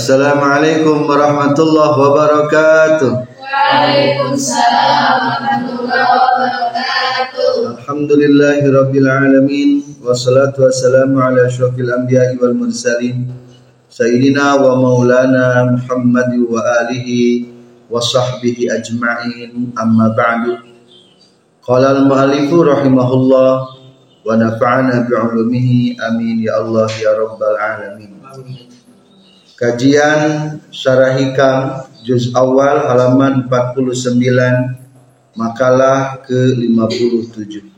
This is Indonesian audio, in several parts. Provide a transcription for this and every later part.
Assalamualaikum warahmatullahi wabarakatuh. Waalaikumsalam warahmatullahi wabarakatuh. Alhamdulillahi rabbil alamin wassalatu wassalamu ala asyrafil anbiya'i wal mursalin sayyidina wa maulana Muhammad wa alihi wa sahbihi ajma'in amma ba'du. Qala al-mu'allifu rahimahullah wa nafa'ana bi'ulumihi amin ya Allah ya rabbal alamin. Kajian Syarah Hikam Juz Awal halaman 49 Makalah ke-57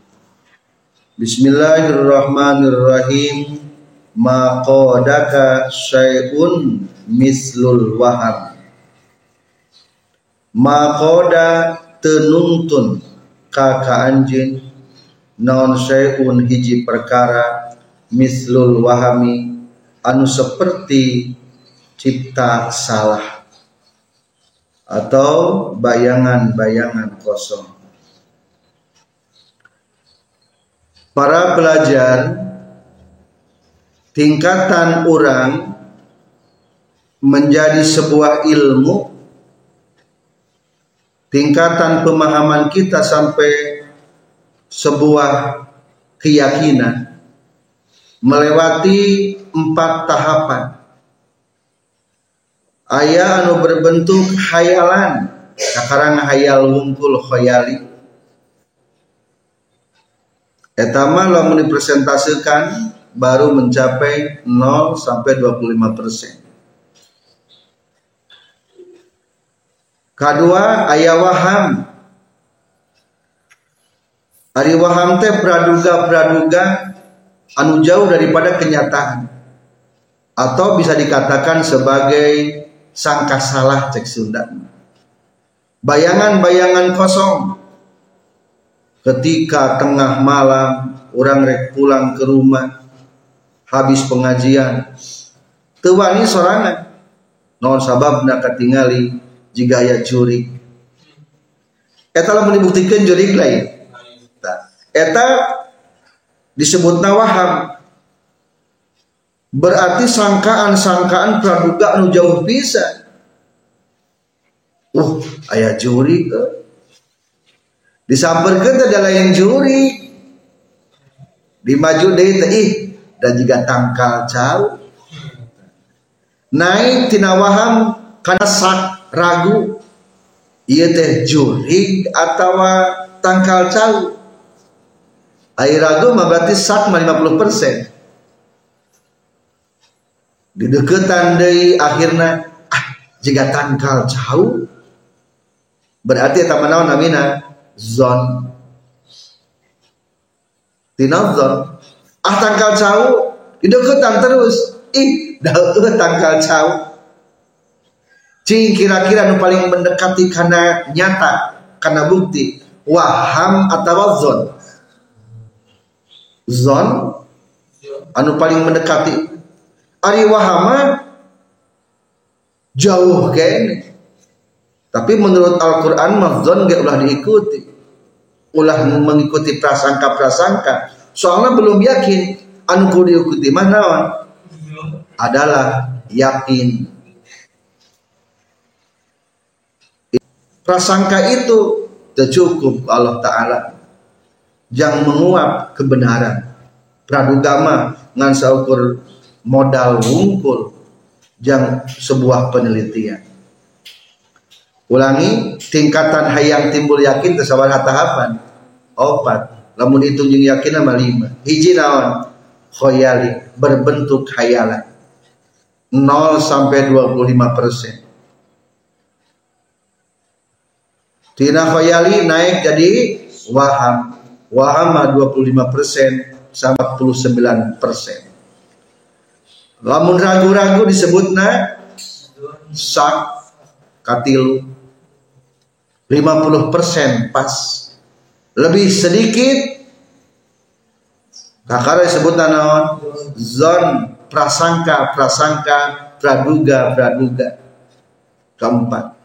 Bismillahirrahmanirrahim. Maqadaka syai'un mislul waham. Maqada tenuntun kaka anjin non syai'un hiji perkara mislul wahami anu seperti cipta salah. Atau bayangan-bayangan kosong. Para pelajar tingkatan orang menjadi sebuah ilmu. Tingkatan pemahaman kita sampai sebuah keyakinan. Melewati empat tahapan ayah anu berbentuk hayalan. Sekarang hayal wungkul khayali. Etama lamun dipresentasikan baru mencapai 0 sampai 25 persen. Kedua ayah waham. Ari waham teh praduga-praduga anu jauh daripada kenyataan. Atau bisa dikatakan sebagai sangka salah cek Sunda. Bayangan-bayangan kosong. Ketika tengah malam orang rek pulang ke rumah. Habis pengajian. Tewani sorangan non sabab nak ketingali jika ya jurik eta lamun dibuktikan jurik lain. Eta disebut nawaham berarti sangkaan-sangkaan praduga anu jauh bisa uh ayah juri ke? Disamperkan adalah yang juri. Dimaju deh ih dan juga tangkal cau naik tina waham karena sak ragu. Iya teh juri atau tangkal cau air ragu berarti sak 50 persen di deketan dari akhirnya ah jika tangkal jauh berarti eta manaon namina? Zon. Tina zon? Ah tangkal jauh di deketan terus. Ih dah tangkal jauh. Cing kira-kira nu paling mendekati karena nyata karena bukti waham atau zon? Zon? Anu paling mendekati Ari wahama jauh kan tapi menurut Al-Quran mafzon gak ulah diikuti. Ulah mengikuti prasangka-prasangka. Soalnya belum yakin anu diikuti mana adalah yakin. Prasangka itu cukup Allah Ta'ala. Yang menguap kebenaran. Pradugama ngan saukur modal wungkul jang sebuah penelitian. Ulangi tingkatan hayang timbul yakin tersabar tahapan opat lamun itu jeung yakin nama lima. Hiji naon? Khoyali berbentuk hayalan 0 sampai 25 persen. Tina khoyali naik jadi waham. Waham 25 persen sama 49 persen lamun ragu-ragu disebutnya sak katil 50% pas. Lebih sedikit kakara disebut naon? Zon prasangka prasangka praduga praduga. Keempat.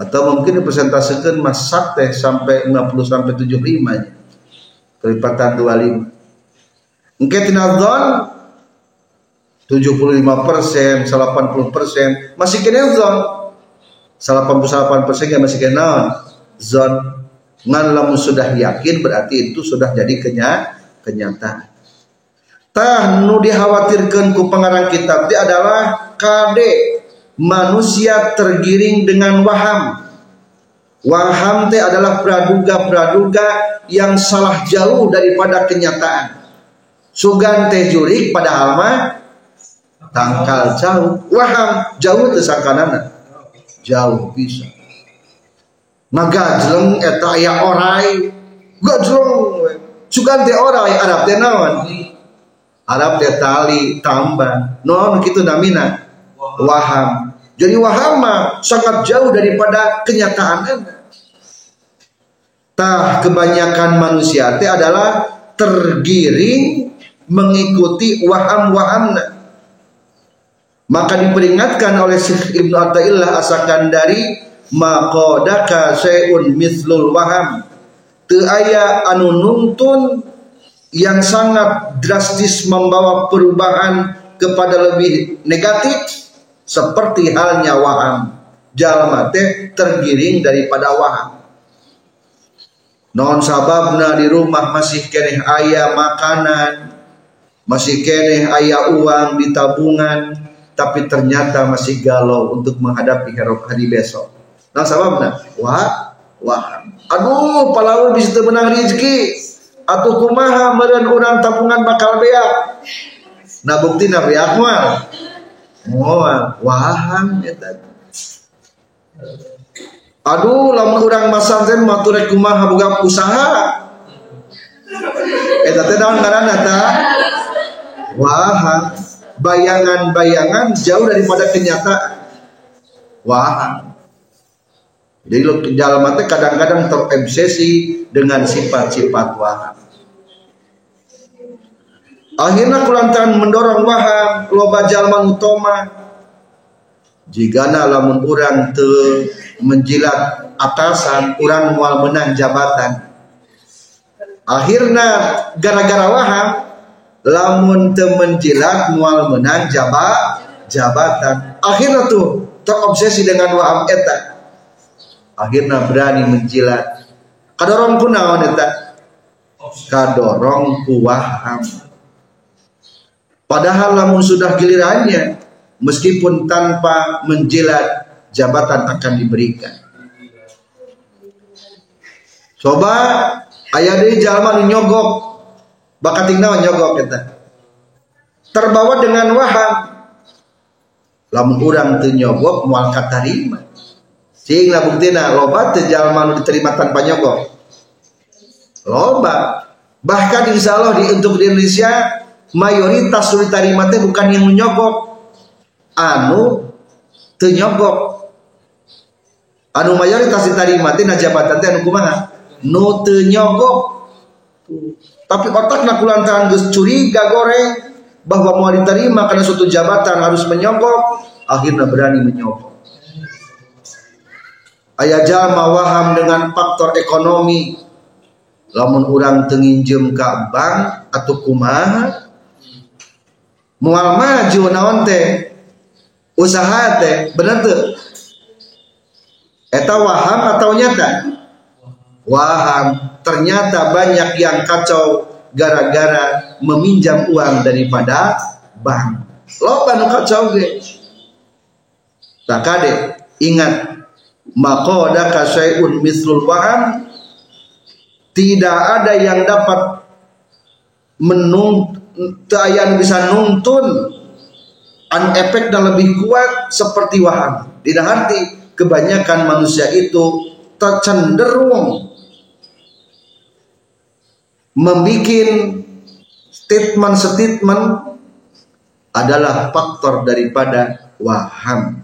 Atau mungkin dipresentasikan masak teh sampai 50 sampai 75 nya kelipatan 25 mungkin tina zon 75 persen 80 persen masih kena zon. 88 persen ya masih kena zon. Ngan lamun sudah yakin berarti itu sudah jadi kenya kenyataan. Tah nu dikhawatirkan ku pengarang kitab itu adalah kade manusia tergiring dengan waham. Waham teh adalah praduga-praduga yang salah jauh daripada kenyataan. Sugan teh jurik padahal mah tangkal jauh. Waham jauh teh sakanana jauh bisa. Ngagajleng eta aya orai. Gajleng sugan teh orai Arab teh naon? Arab teh tali tambah non kitu namina? Waham. Jadi waham sangat jauh daripada kenyataan tah kebanyakan manusia teh adalah tergiring mengikuti waham-wahamna maka diperingatkan oleh Syekh Ibnu Athaillah asakan dari maqadaka syai'un mithlul waham. Teu aya anu nuntun yang sangat drastis membawa perubahan kepada lebih negatif seperti halnya waham. Jalma teh tergiring daripada waham. Non sababna di rumah masih keneh ayah makanan masih keneh ayah uang di tabungan tapi ternyata masih galau untuk menghadapi hari besok. Nah sababna wah wah aduh palau bisa menang rezeki atau kumaha meureun urang tabungan bakal beak? Nah bukti na beak mah. Moal eta aduh lamun urang masantren mah turek kumaha boga usaha? Eta teh naon ngaranna ta? Waham bayangan-bayangan jauh daripada kenyataan waham jadi lo jalan mata kadang-kadang terobsesi dengan sifat-sifat waham. Akhirnya kulantaran mendorong waham loba jalman utama. Jika lamun orang te menjilat atasan, orang mual menang jabatan. Akhirnya gara-gara waham, lamun te menjilat mual menang jabat jabatan. Akhirnya tuh terobsesi dengan waham etak akhirnya berani menjilat kadorong ku naon eta? Kadorong ku waham. Padahal lamun sudah gilirannya meskipun tanpa menjilat jabatan akan diberikan. Coba ayah deui jalma nyogok bakat tinggal nyogok kita terbawa dengan waham lamun urang teu nyogok moal katarima lah buktina loba teu jalma diterima tanpa nyogok. Loba. Bahkan insya Allah di untuk di Indonesia mayoritas nu diterima teh bukan yang menyogok. Anu teu nyogok. Anu mayoritas diterima teh na jabatan teh anu kumaha? Nu teu nyogok. Tapi otakna kulantaran geus curiga goreng bahwa mau diterima karena suatu jabatan harus menyogok, akhirnya berani menyogok. Ayah jalma waham dengan faktor ekonomi. Lamun orang tenginjem ke bank atau kumaha? Mual maju naon teh? Usaha teh bener tuh eta waham atau nyata? Waham ternyata banyak yang kacau gara-gara meminjam uang daripada bank. Lo nu kacau ge? Tak kade ingat maqadaka syai'un mislul waham tidak ada yang dapat menung yang bisa nuntun an efek dan lebih kuat seperti waham. Tidak arti kebanyakan manusia itu tercenderung membuat statement-statement adalah faktor daripada waham.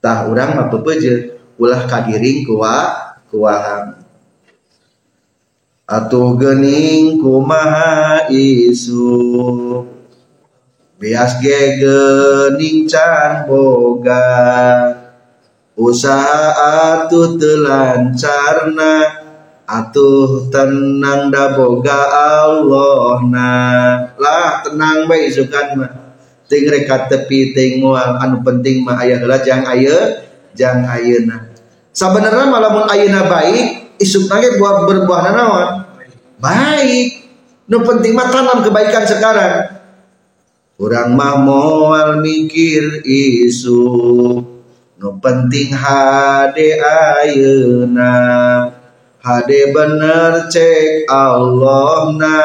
Tah orang apa peje ulah kadiring kuwa kuwaham atuh gening kumaha isu bias ge gening can boga. Usaha atuh telancarna atuh tenang da boga Allah na. Lah tenang bae isukan mah. Ting reka tepi ting mual. Anu penting mah aya heula jang aya jang ayeuna sabenerna malamun ayeuna baik isuk nage buah berbuah naon? Baik. Nu penting mah tanam kebaikan sekarang. Kurang mah moal mikir isu Nu penting hade ayeuna Hade bener cek Allah na.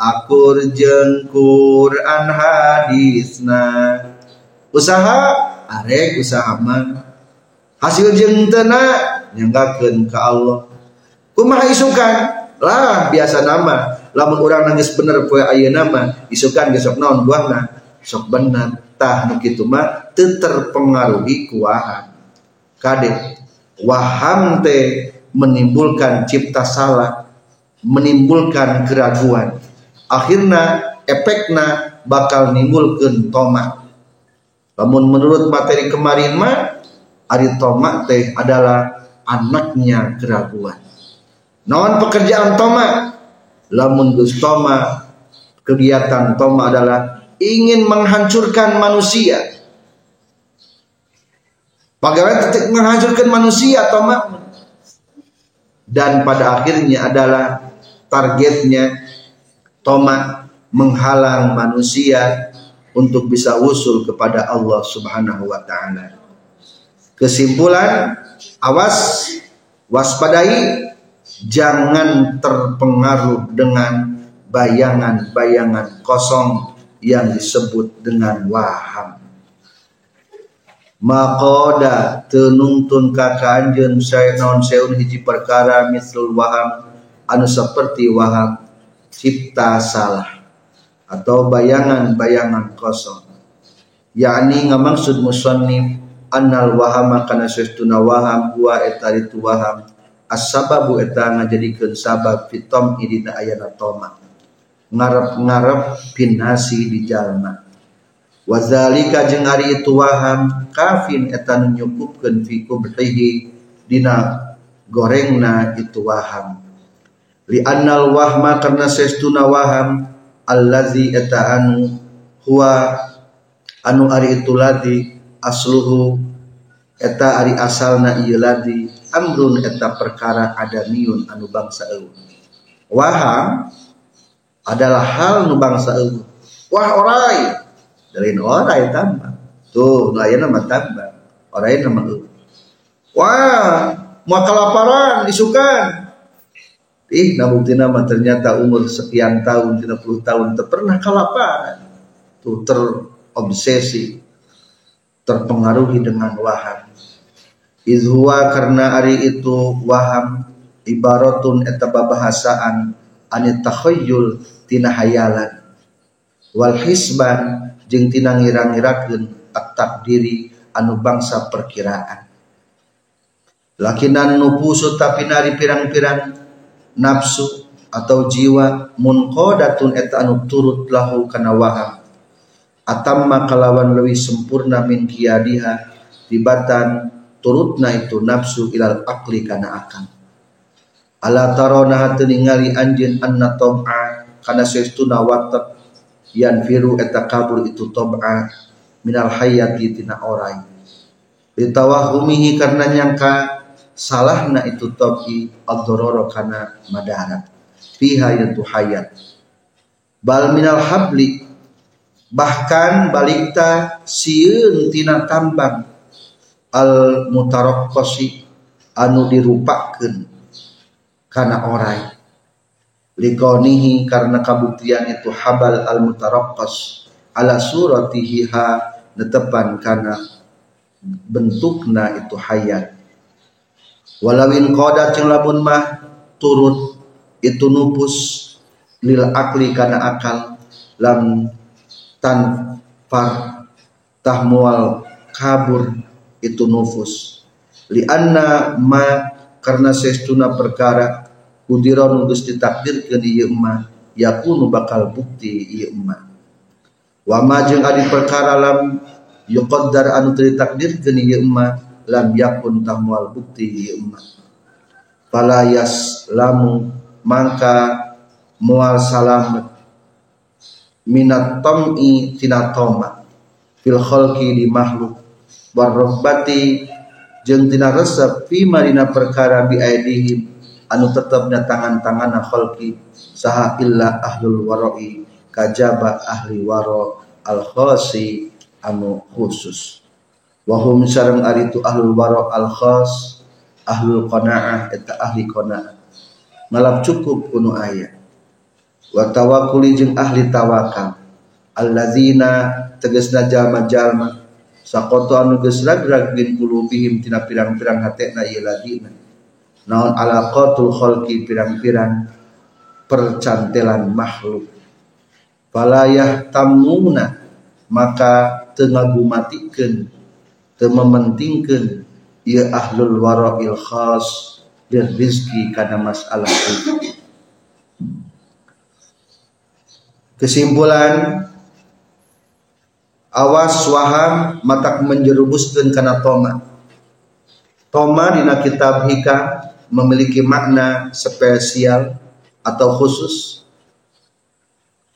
Akur jeng Quran hadisna Usaha arek usaha mah Hasil jeng tena nyanggakeun ka Allah. Kumaha isukan? Lah biasa nama. Lamun orang nangis bener poe ayeuna mah isukan besok naon buahna sok bener. Tah nu mah teu terpengaruhi ku waham kade waham teh menimbulkan cipta salah menimbulkan keraguan. Akhirnya efekna bakal nimbulkeun tomak. Namun menurut materi kemarin mah ari tomak teh adalah anaknya keraguan. Naon pekerjaan tomak? Lamun toma kegiatan toma adalah ingin menghancurkan manusia. Bagaimana menghancurkan manusia toma dan pada akhirnya adalah targetnya toma menghalang manusia untuk bisa usul kepada Allah Subhanahu wa taala. Kesimpulan, awas waspadai jangan terpengaruh dengan bayangan-bayangan kosong yang disebut dengan waham makoda tenungtun kakanjen saya non seun hiji perkara mislul waham anu seperti waham cipta salah atau bayangan-bayangan kosong. Yakni ngamaksud musannif annal wahama kana sestuna waham huwa etaritu waham as-sababu eta ngajadikeun sabab fitom idina ayana toma ngarep-ngarep pinasi di jalma wazalika jeung ari itu waham kafin eta nu nyukupkeun fi kubhihi dina gorengna itu waham li annal wahma karna sestuna waham allazi eta anu huwa anu ari itu ladi asluhu eta ari asalna ieu ladi amrun eta perkara adamiun anu bangsa eueuh. Waham adalah hal nu bangsa eueuh. Wah orai dari orai tambah tuh nu ayeuna mah tambah orai nama eueuh wah mau kelaparan isukan ih nabuktina mah ternyata umur sekian tahun 30 tahun pernah kelaparan. Tuh terobsesi terpengaruhi dengan waham. Izhuwa karena hari itu waham ibaratun eta babahasaan anit takhayyul tina hayalan wal hisban jeung tina ngira-ngirakeun at-takdiri anu bangsa perkiraan. Lakinan nupusu tapi nari pirang-pirang nafsu atau jiwa munqadatun eta anu turut lahu kana waham. Atamma kalawan lebih sempurna min kiadiha tibatan turutna itu nafsu ilal akli kana akan ala tarona hatu ningali anjeun anna tom'a kana saestuna watak yan firu eta kabur itu tom'a minal hayati tina orai litawahumihi karena nyangka salahna itu toki ad-dororo kana madara. Fiha itu hayat. Bal minal habli bahkan balikta sieun tina tambang. Al mutarokosi anu dirupakan karena orai likonihi karena kabuktian itu habal al mutarokos ala suratihi ha netepan karena bentukna itu hayat. Walawin koda ceng labun mah turut itu nupus lil akli karena akal lam tanfar tahmual kabur itu nufus. Li anna ma karena sestuna perkara kudiron geus ditakdirkeun ieu ma yakunu bakal bukti ieu ma wa ma jeung adi perkara lam yuqaddar anu teu ditakdirkeun ieu ma lam yakun tahmual bukti ieu ma fala yaslamu mangka mual salamet minat tam'i tina toma fil khalqi di makhluk. Warrobbati jeung tina resep fi marina perkara bi aidihim anu tetepna tangan-tangan khalqi saha illa ahlul warai kajaba ahli waro al khasi anu khusus. Wahum sareng ari tu ahlul waro al khas ahlul qanaah eta ahli qanaah. Ngalap cukup kuno aya. Wa tawakkuli jeung ahli tawakal. Alladzina tegasna jalma-jalma. Sakoto anu geus ragrag bin qulubihim tina pirang-pirang hatena ieu ladina naon alaqatul khalqi pirang-pirang percantelan makhluk. Falayah tamuna maka tengagumatikan mementingkan ia ahlul wara'il khas dan rizki karena masalah itu. Kesimpulan awas waham matak menjerumuskan karena toma toma dina kitab hikam memiliki makna spesial atau khusus.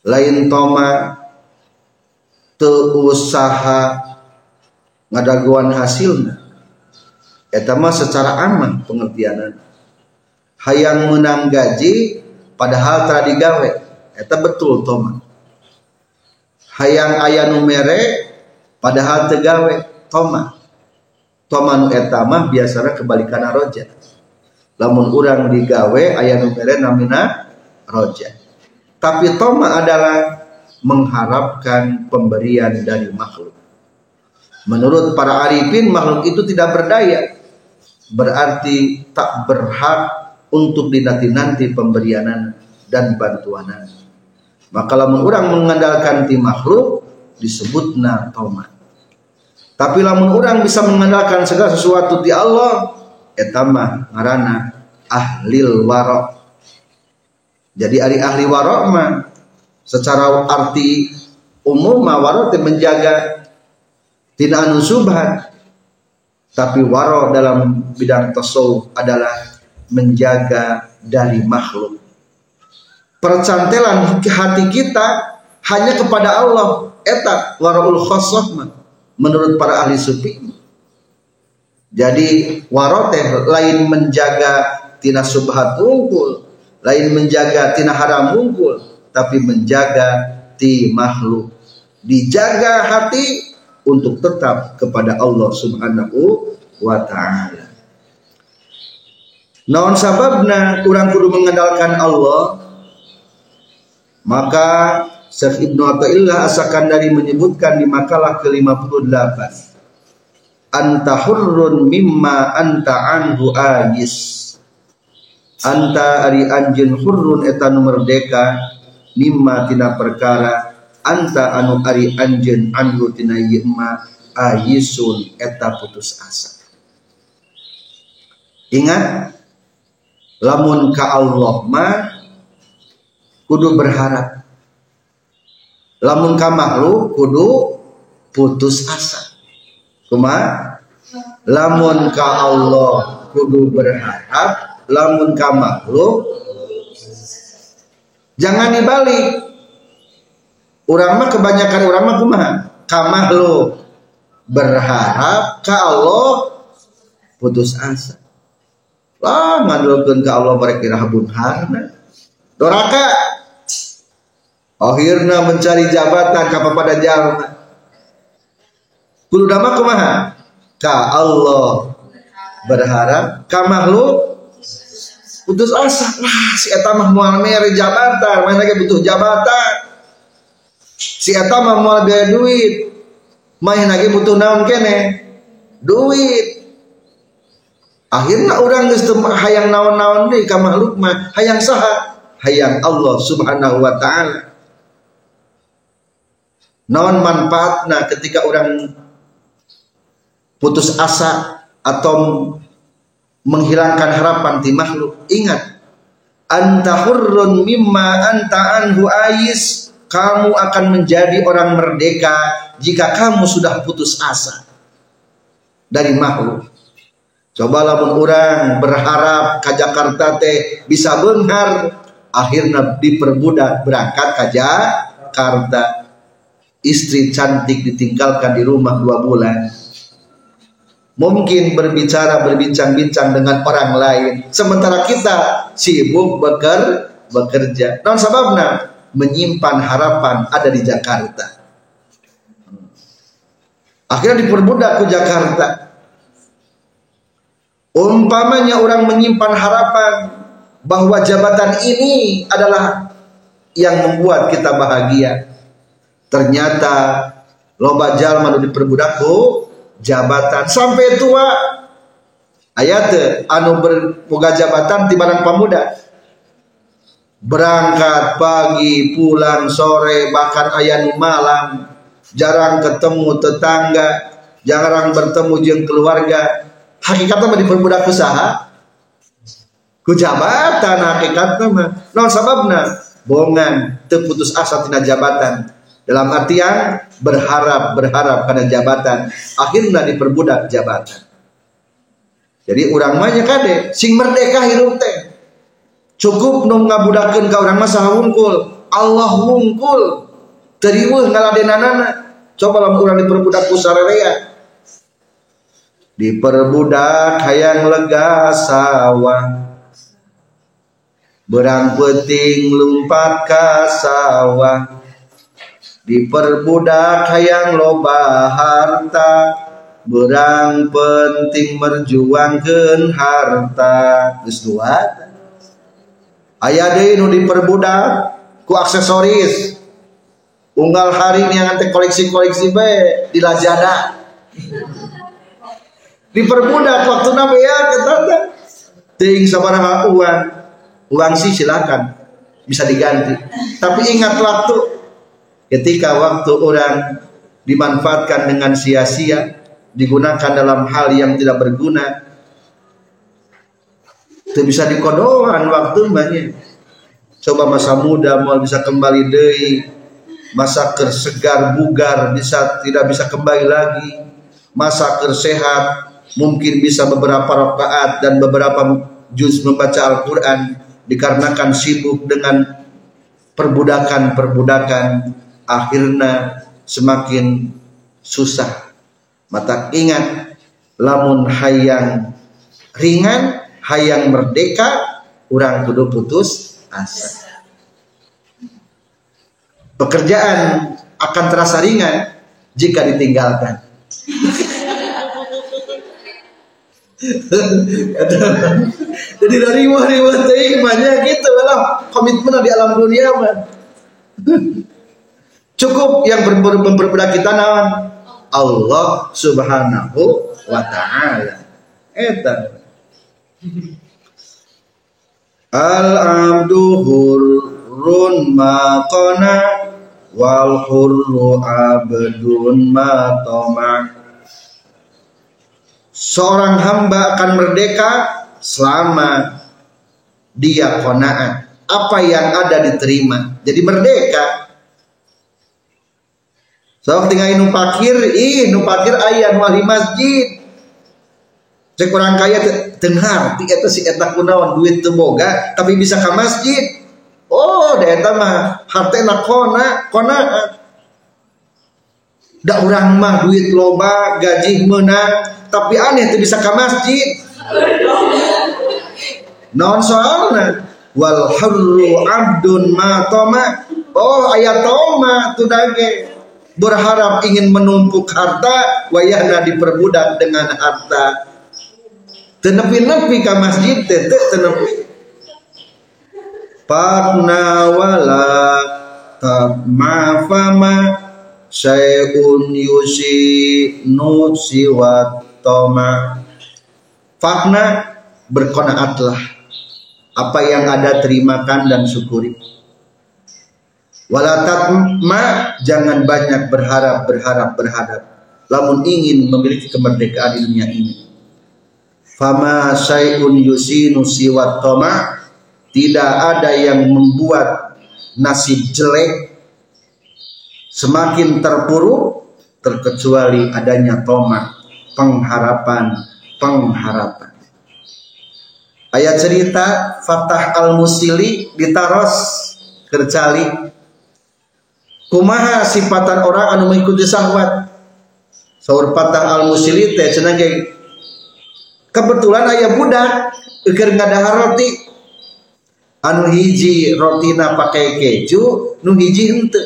Lain toma usaha ngadaguan hasilnya eta mah secara aman pengertianan. Hayang menang gaji padahal tadi gawe eta betul toma. Hayang aya numere padahal tegawe toma. Toma nu eta mah biasanya kebalikan roja lamun urang digawe aya numere namina roja tapi toma adalah mengharapkan pemberian dari makhluk. Menurut para arifin makhluk itu tidak berdaya, berarti tak berhak untuk dinanti-nanti pemberian dan bantuan. Maka lamun orang mengandalkan ti makhluk disebut taumat. Tapi lamun orang bisa mengandalkan segala sesuatu di Allah, etama ngarana ahlil warok. Jadi ari ahli warok mah secara arti umum waro menjaga tidak anu subhat. Tapi waro dalam bidang tasawuf adalah menjaga dari makhluk. Percantelan hati kita hanya kepada Allah. Eta waraul khosoh menurut para ahli sufi jadi waro teh lain menjaga tina subhat unggul lain menjaga tina haram unggul tapi menjaga ti makhluk. Dijaga hati untuk tetap kepada Allah Subhanahu wa taala. Naon sababna kurang kudu mengandalkan Allah? Maka Syekh Ibnu Athaillah asakan dari menyebutkan di makalah ke-58 Anta hurrun mimma anta anhu ajis. Anta ari anjeun hurrun eta nu merdeka mimma tina perkara anta anu ari anjen anhu tina yema ayisun eta putus asa. Ingat lamun ka Allah mah kudu berharap. Lamun ka makhluk kudu putus asa kuma lamun ka Allah kudu berharap lamun ka makhluk jangan dibalik. Orang mah kebanyakan orang mah kumaha? Kamah lo berharap ke Allah putus asa. Lah ngandulkeun ke Allah mereka habun harna. Doraka! Akhirnya mencari jabatan ke pada jalma kudu dama kumaha? Ka Allah. Berharap ka makhluk putus asa. Lah si eta mah moal mere jabatan. Mana lagi butuh jabatan? Si eta mah moal biaya duit. Main lagi butuh naon kene? Duit. Akhirnya orang geus hayang naon-naon deui ka makhluk mah. Hayang saha? Hayang Allah subhanahu wa ta'ala. Naon manfaatna ketika orang putus asa atau menghilangkan harapan di makhluk. Ingat, anta hurrun mimma anta anhu ais. Kamu akan menjadi orang merdeka jika kamu sudah putus asa dari makhluk. Cobalah orang berharap ke Jakarta teh bisa benghar akhirnya diperbudak berangkat ke Jakarta istri cantik ditinggalkan di rumah dua bulan mungkin berbicara berbincang-bincang dengan orang lain. Sementara kita sibuk beker, bekerja. Non sebabnya menyimpan harapan ada di Jakarta. Akhirnya diperbudak ke Jakarta. Umpamanya orang menyimpan harapan bahwa jabatan ini adalah yang membuat kita bahagia. Ternyata loba jalma nu diperbudaku jabatan. Sampai tua ayat anu berboga jabatan di barang pemuda. Berangkat pagi pulang sore bahkan ayat malam. Jarang ketemu tetangga jarang bertemu jeng keluarga. Hakikatnya mah diperbudak usaha ku jabatan hakikatnya mah. Non sababna? Bohongan terputus asa tina jabatan dalam artian berharap berharap pada jabatan. Akhirnya diperbudak jabatan. Jadi orang mah kade sing merdeka hidup teh. Cukup nu ngabudakeun ka urang mah saha wungkul. Allah wungkul. Teriweuh ngaladenanana. Coba lamun urang diperbudak ku sararea diperbudak hayang lega sawah berang peting lumpat ka sawah diperbudak hayang loba harta berang penting merjuangkan harta. Geus dua. Aya deui nu diperbudak ku aksesoris. Unggal hari yang nanti koleksi-koleksi be di Lazada. Diperbudak waktu nabi ya ketanda ting sabaraha uang. Uang sih silakan bisa diganti. Tapi ingat waktu ketika waktu orang dimanfaatkan dengan sia-sia digunakan dalam hal yang tidak berguna itu bisa dikodohan waktu banyak coba masa muda mau bisa kembali deh masa kersegar bugar bisa tidak bisa kembali lagi masa kersehat mungkin bisa beberapa rakaat dan beberapa juz membaca Al-Quran dikarenakan sibuk dengan perbudakan-perbudakan akhirnya semakin susah. Mata ingat lamun hayang ringan hayang merdeka orang kudu putus asa. Pekerjaan akan terasa ringan jika ditinggalkan. Jadi dari wahri wahri banyak gitu lah komitmen di alam dunia mah Cukup yang berbudak kita naon? Allah Subhanahu wa taala. Eta. Al abdu hurrun maqana wal hurru abdun matoma. Seorang hamba akan merdeka selama dia kona'at. Apa yang ada diterima. Jadi merdeka Sok tinggal nu pakir, ih nu pakir ayah wali masjid. Cek orang kaya dengar, ti eta si eta kunaon duit teu boga tapi bisa ke masjid. Oh, da eta mah hartena kona, kona. Da urang mah duit loba, gaji menang, tapi aneh tuh bisa ke masjid. Non soalna wal hurru abdun ma toma. Oh, ayat toma tuh dage berharap ingin menumpuk harta wayahna diperbudak dengan harta. Tenepi-nepi ke masjid tete tenepi. Partna wala mafama syai'un yusi nutsi watoma Fakna berkonaatlah. Apa yang ada terimakan dan syukuri Walatatma jangan banyak berharap berharap berharap. Lamun ingin memiliki kemerdekaan dunia ini. Fama syai'un yusinu siwat toma tidak ada yang membuat nasib jelek semakin terpuruk terkecuali adanya toma pengharapan pengharapan ayat cerita Fatah al-Musili ditaros kercali kumaha sifatan orang anu mengikuti syahwat saur patah al musili teh cenah kebetulan ayah budak keur ngadahar roti. Anu hiji rotina pakai keju nu hiji henteu.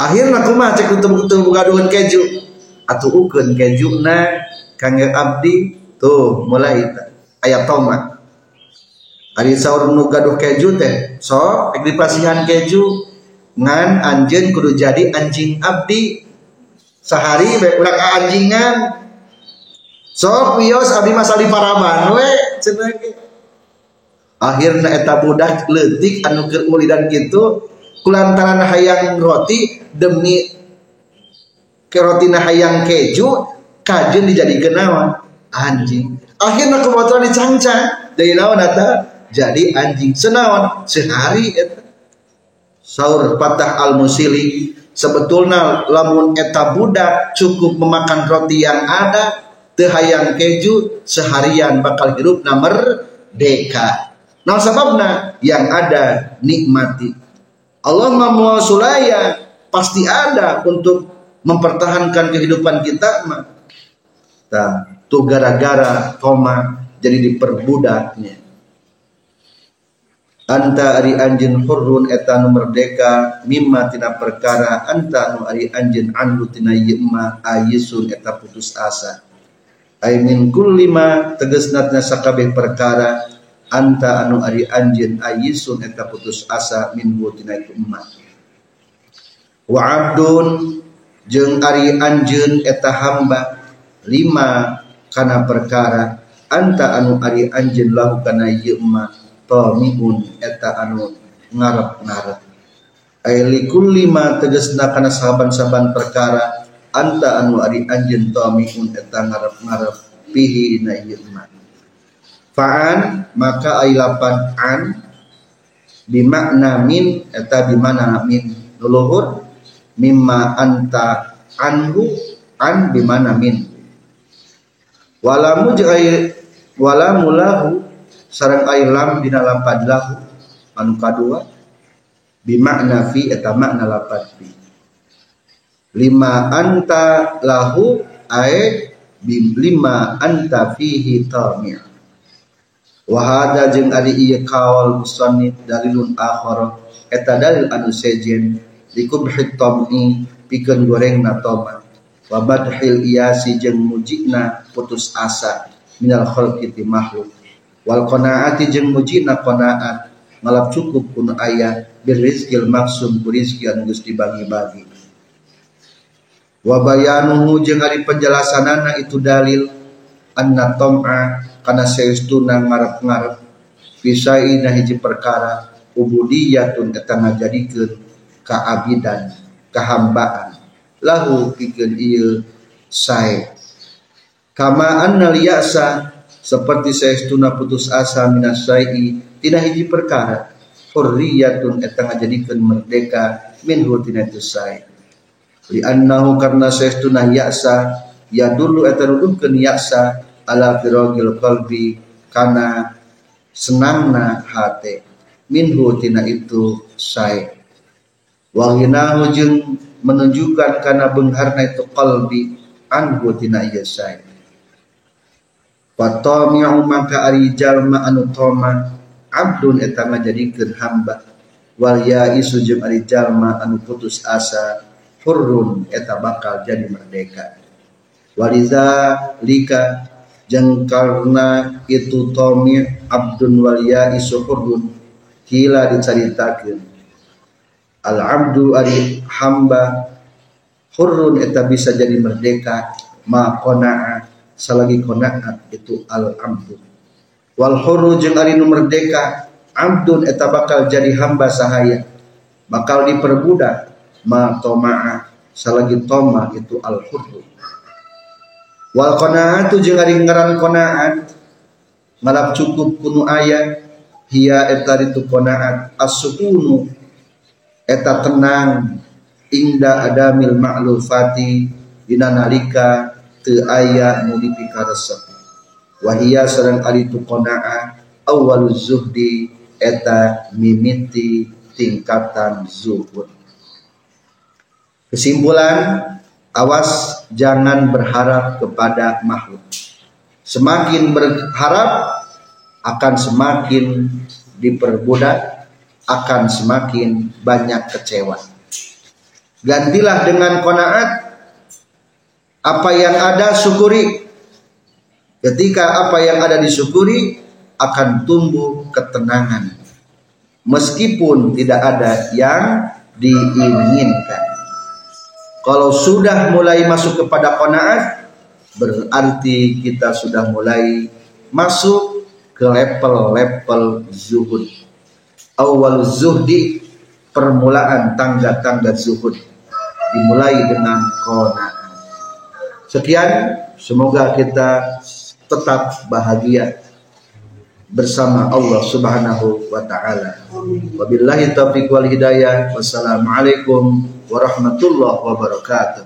Akhirnya kumaha cek kutu-kutu gaduhan keju? Atuh ukeun kejuna kangge abdi. Tuh mulai ayat tomat Ari sahur nu gaduh keju teh so dipasihan keju ngan anjeun kudu jadi anjing abdi. Sehari bae ulah anjingan so pios abdi masa di paraban we cenah akhirna eta budak leutik anu keur ulidan kitu kulantaran hayang roti demi kerotina hayang keju kajeun dijadikeun naon anjing. Akhirna kebetulan dicangcang dari naon eta jadi anjing senawan sehari eta. Sahur patah al musili sebetulnya lamun eta budak cukup memakan roti yang ada tehayang keju seharian bakal hidup nomor deka nah sebabnya yang ada nikmati. Allah mamual sulaya pasti ada untuk mempertahankan kehidupan kita mah. Tuh gara-gara koma jadi diperbudaknya anta ari anjeun hurrun eta nu merdeka mimma tina perkara anta nu ari anjeun anhu tina yema ayisun eta putus asa. Ay min kulli ma tegesna sakabeh perkara anta anu ari anjeun ayisun eta putus asa min tina itu emma wa abdun jeung ari anjeun eta hamba lima kana perkara anta anu ari anjeun lahu kana yema tamiun eta anu ngarep-ngarep ay likulli ma tegesna kana saban-saban perkara anta anu ari anjeun tamiun eta ngarep-ngarep pihi dina ieu fa'an maka ay lapan an bimakna min eta bimana min. Luluhur mimma anta anhu an bimana min. Walamu jeung walamulahu sarang lam dina lapad lahu anu kadua bimakna fi eta makna lapad fi. Lima anta lahu ae bim lima anta fihi tami' wa hada jeung ari ieu kawal musannif dalilun akhar eta dalil anu sejen likubhi tam'i pikeun gorengna tomat. Wa badhil iyasi jeung mujina putus asa minal khalqi makhluk wal qanaati jeung mujina qanaat ngalap cukup kun aya bir rizqil maksum ku rizki anu geus dibagi-bagi. Wa bayanuhu jeung ari penjelasanana itu dalil anna tam'a kana saestuna ngarep-ngarep fisaina hiji perkara ubudiyatun eta ngajadikeun kaabidan kahambaan lahu pikeun ieu sae. Kama anna liyasa seperti saestuna putus asa minasai tina hiji perkara hurriyatun eta ngajadikeun merdeka min tina itu sai li annahu karna saestuna ya'sa ya dulu eta nuduhkeun ya'sa ala firagil qalbi kana senangna hate minhu tina itu sai. Wa ghinahu jeung menunjukkan kana beungharna itu qalbi anhu tina ieu sai Fatami'u maka ari jalma anu toma abdun eta ngajadikeun hamba. Wal yaisu jeung ari jalma anu putus asa hurrun eta bakal jadi merdeka. Waliza lika jeung karna itu tomi abdun wal yaisu hurrun kila dicaritakeun. Al abdu ari hamba hurrun eta bisa jadi merdeka ma qana'a salagi konaat itu al abdu wal hurru jeung ari nu merdeka abdun eta bakal jadi hamba sahaya. Bakal diperbudak ma toma'a salagi toma itu al hurru wal qanaatu jeung ari ngaran qanaat malap cukup kunu aya hiya eta itu qanaat as-sukunu eta tenang inda adamil ma'lufati dina nalika teu aya nu dipikaresep wahia sareng ari tu qanaah awaluz zuhdi eta mimiti tingkatan zuhud. Kesimpulan, awas jangan berharap kepada makhluk. Semakin berharap akan semakin diperbudak, akan semakin banyak kecewa. Gantilah dengan konaat apa yang ada syukuri. Ketika apa yang ada disyukuri akan tumbuh ketenangan. Meskipun tidak ada yang diinginkan. Kalau sudah mulai masuk kepada konaat berarti kita sudah mulai masuk ke level-level zuhud. Awal zuhdi permulaan tangga-tangga zuhud dimulai dengan qanaah. Sekian, semoga kita tetap bahagia bersama Allah Subhanahu wa taala. Wabillahi taufiq wal hidayah. Wassalamualaikum warahmatullahi wabarakatuh.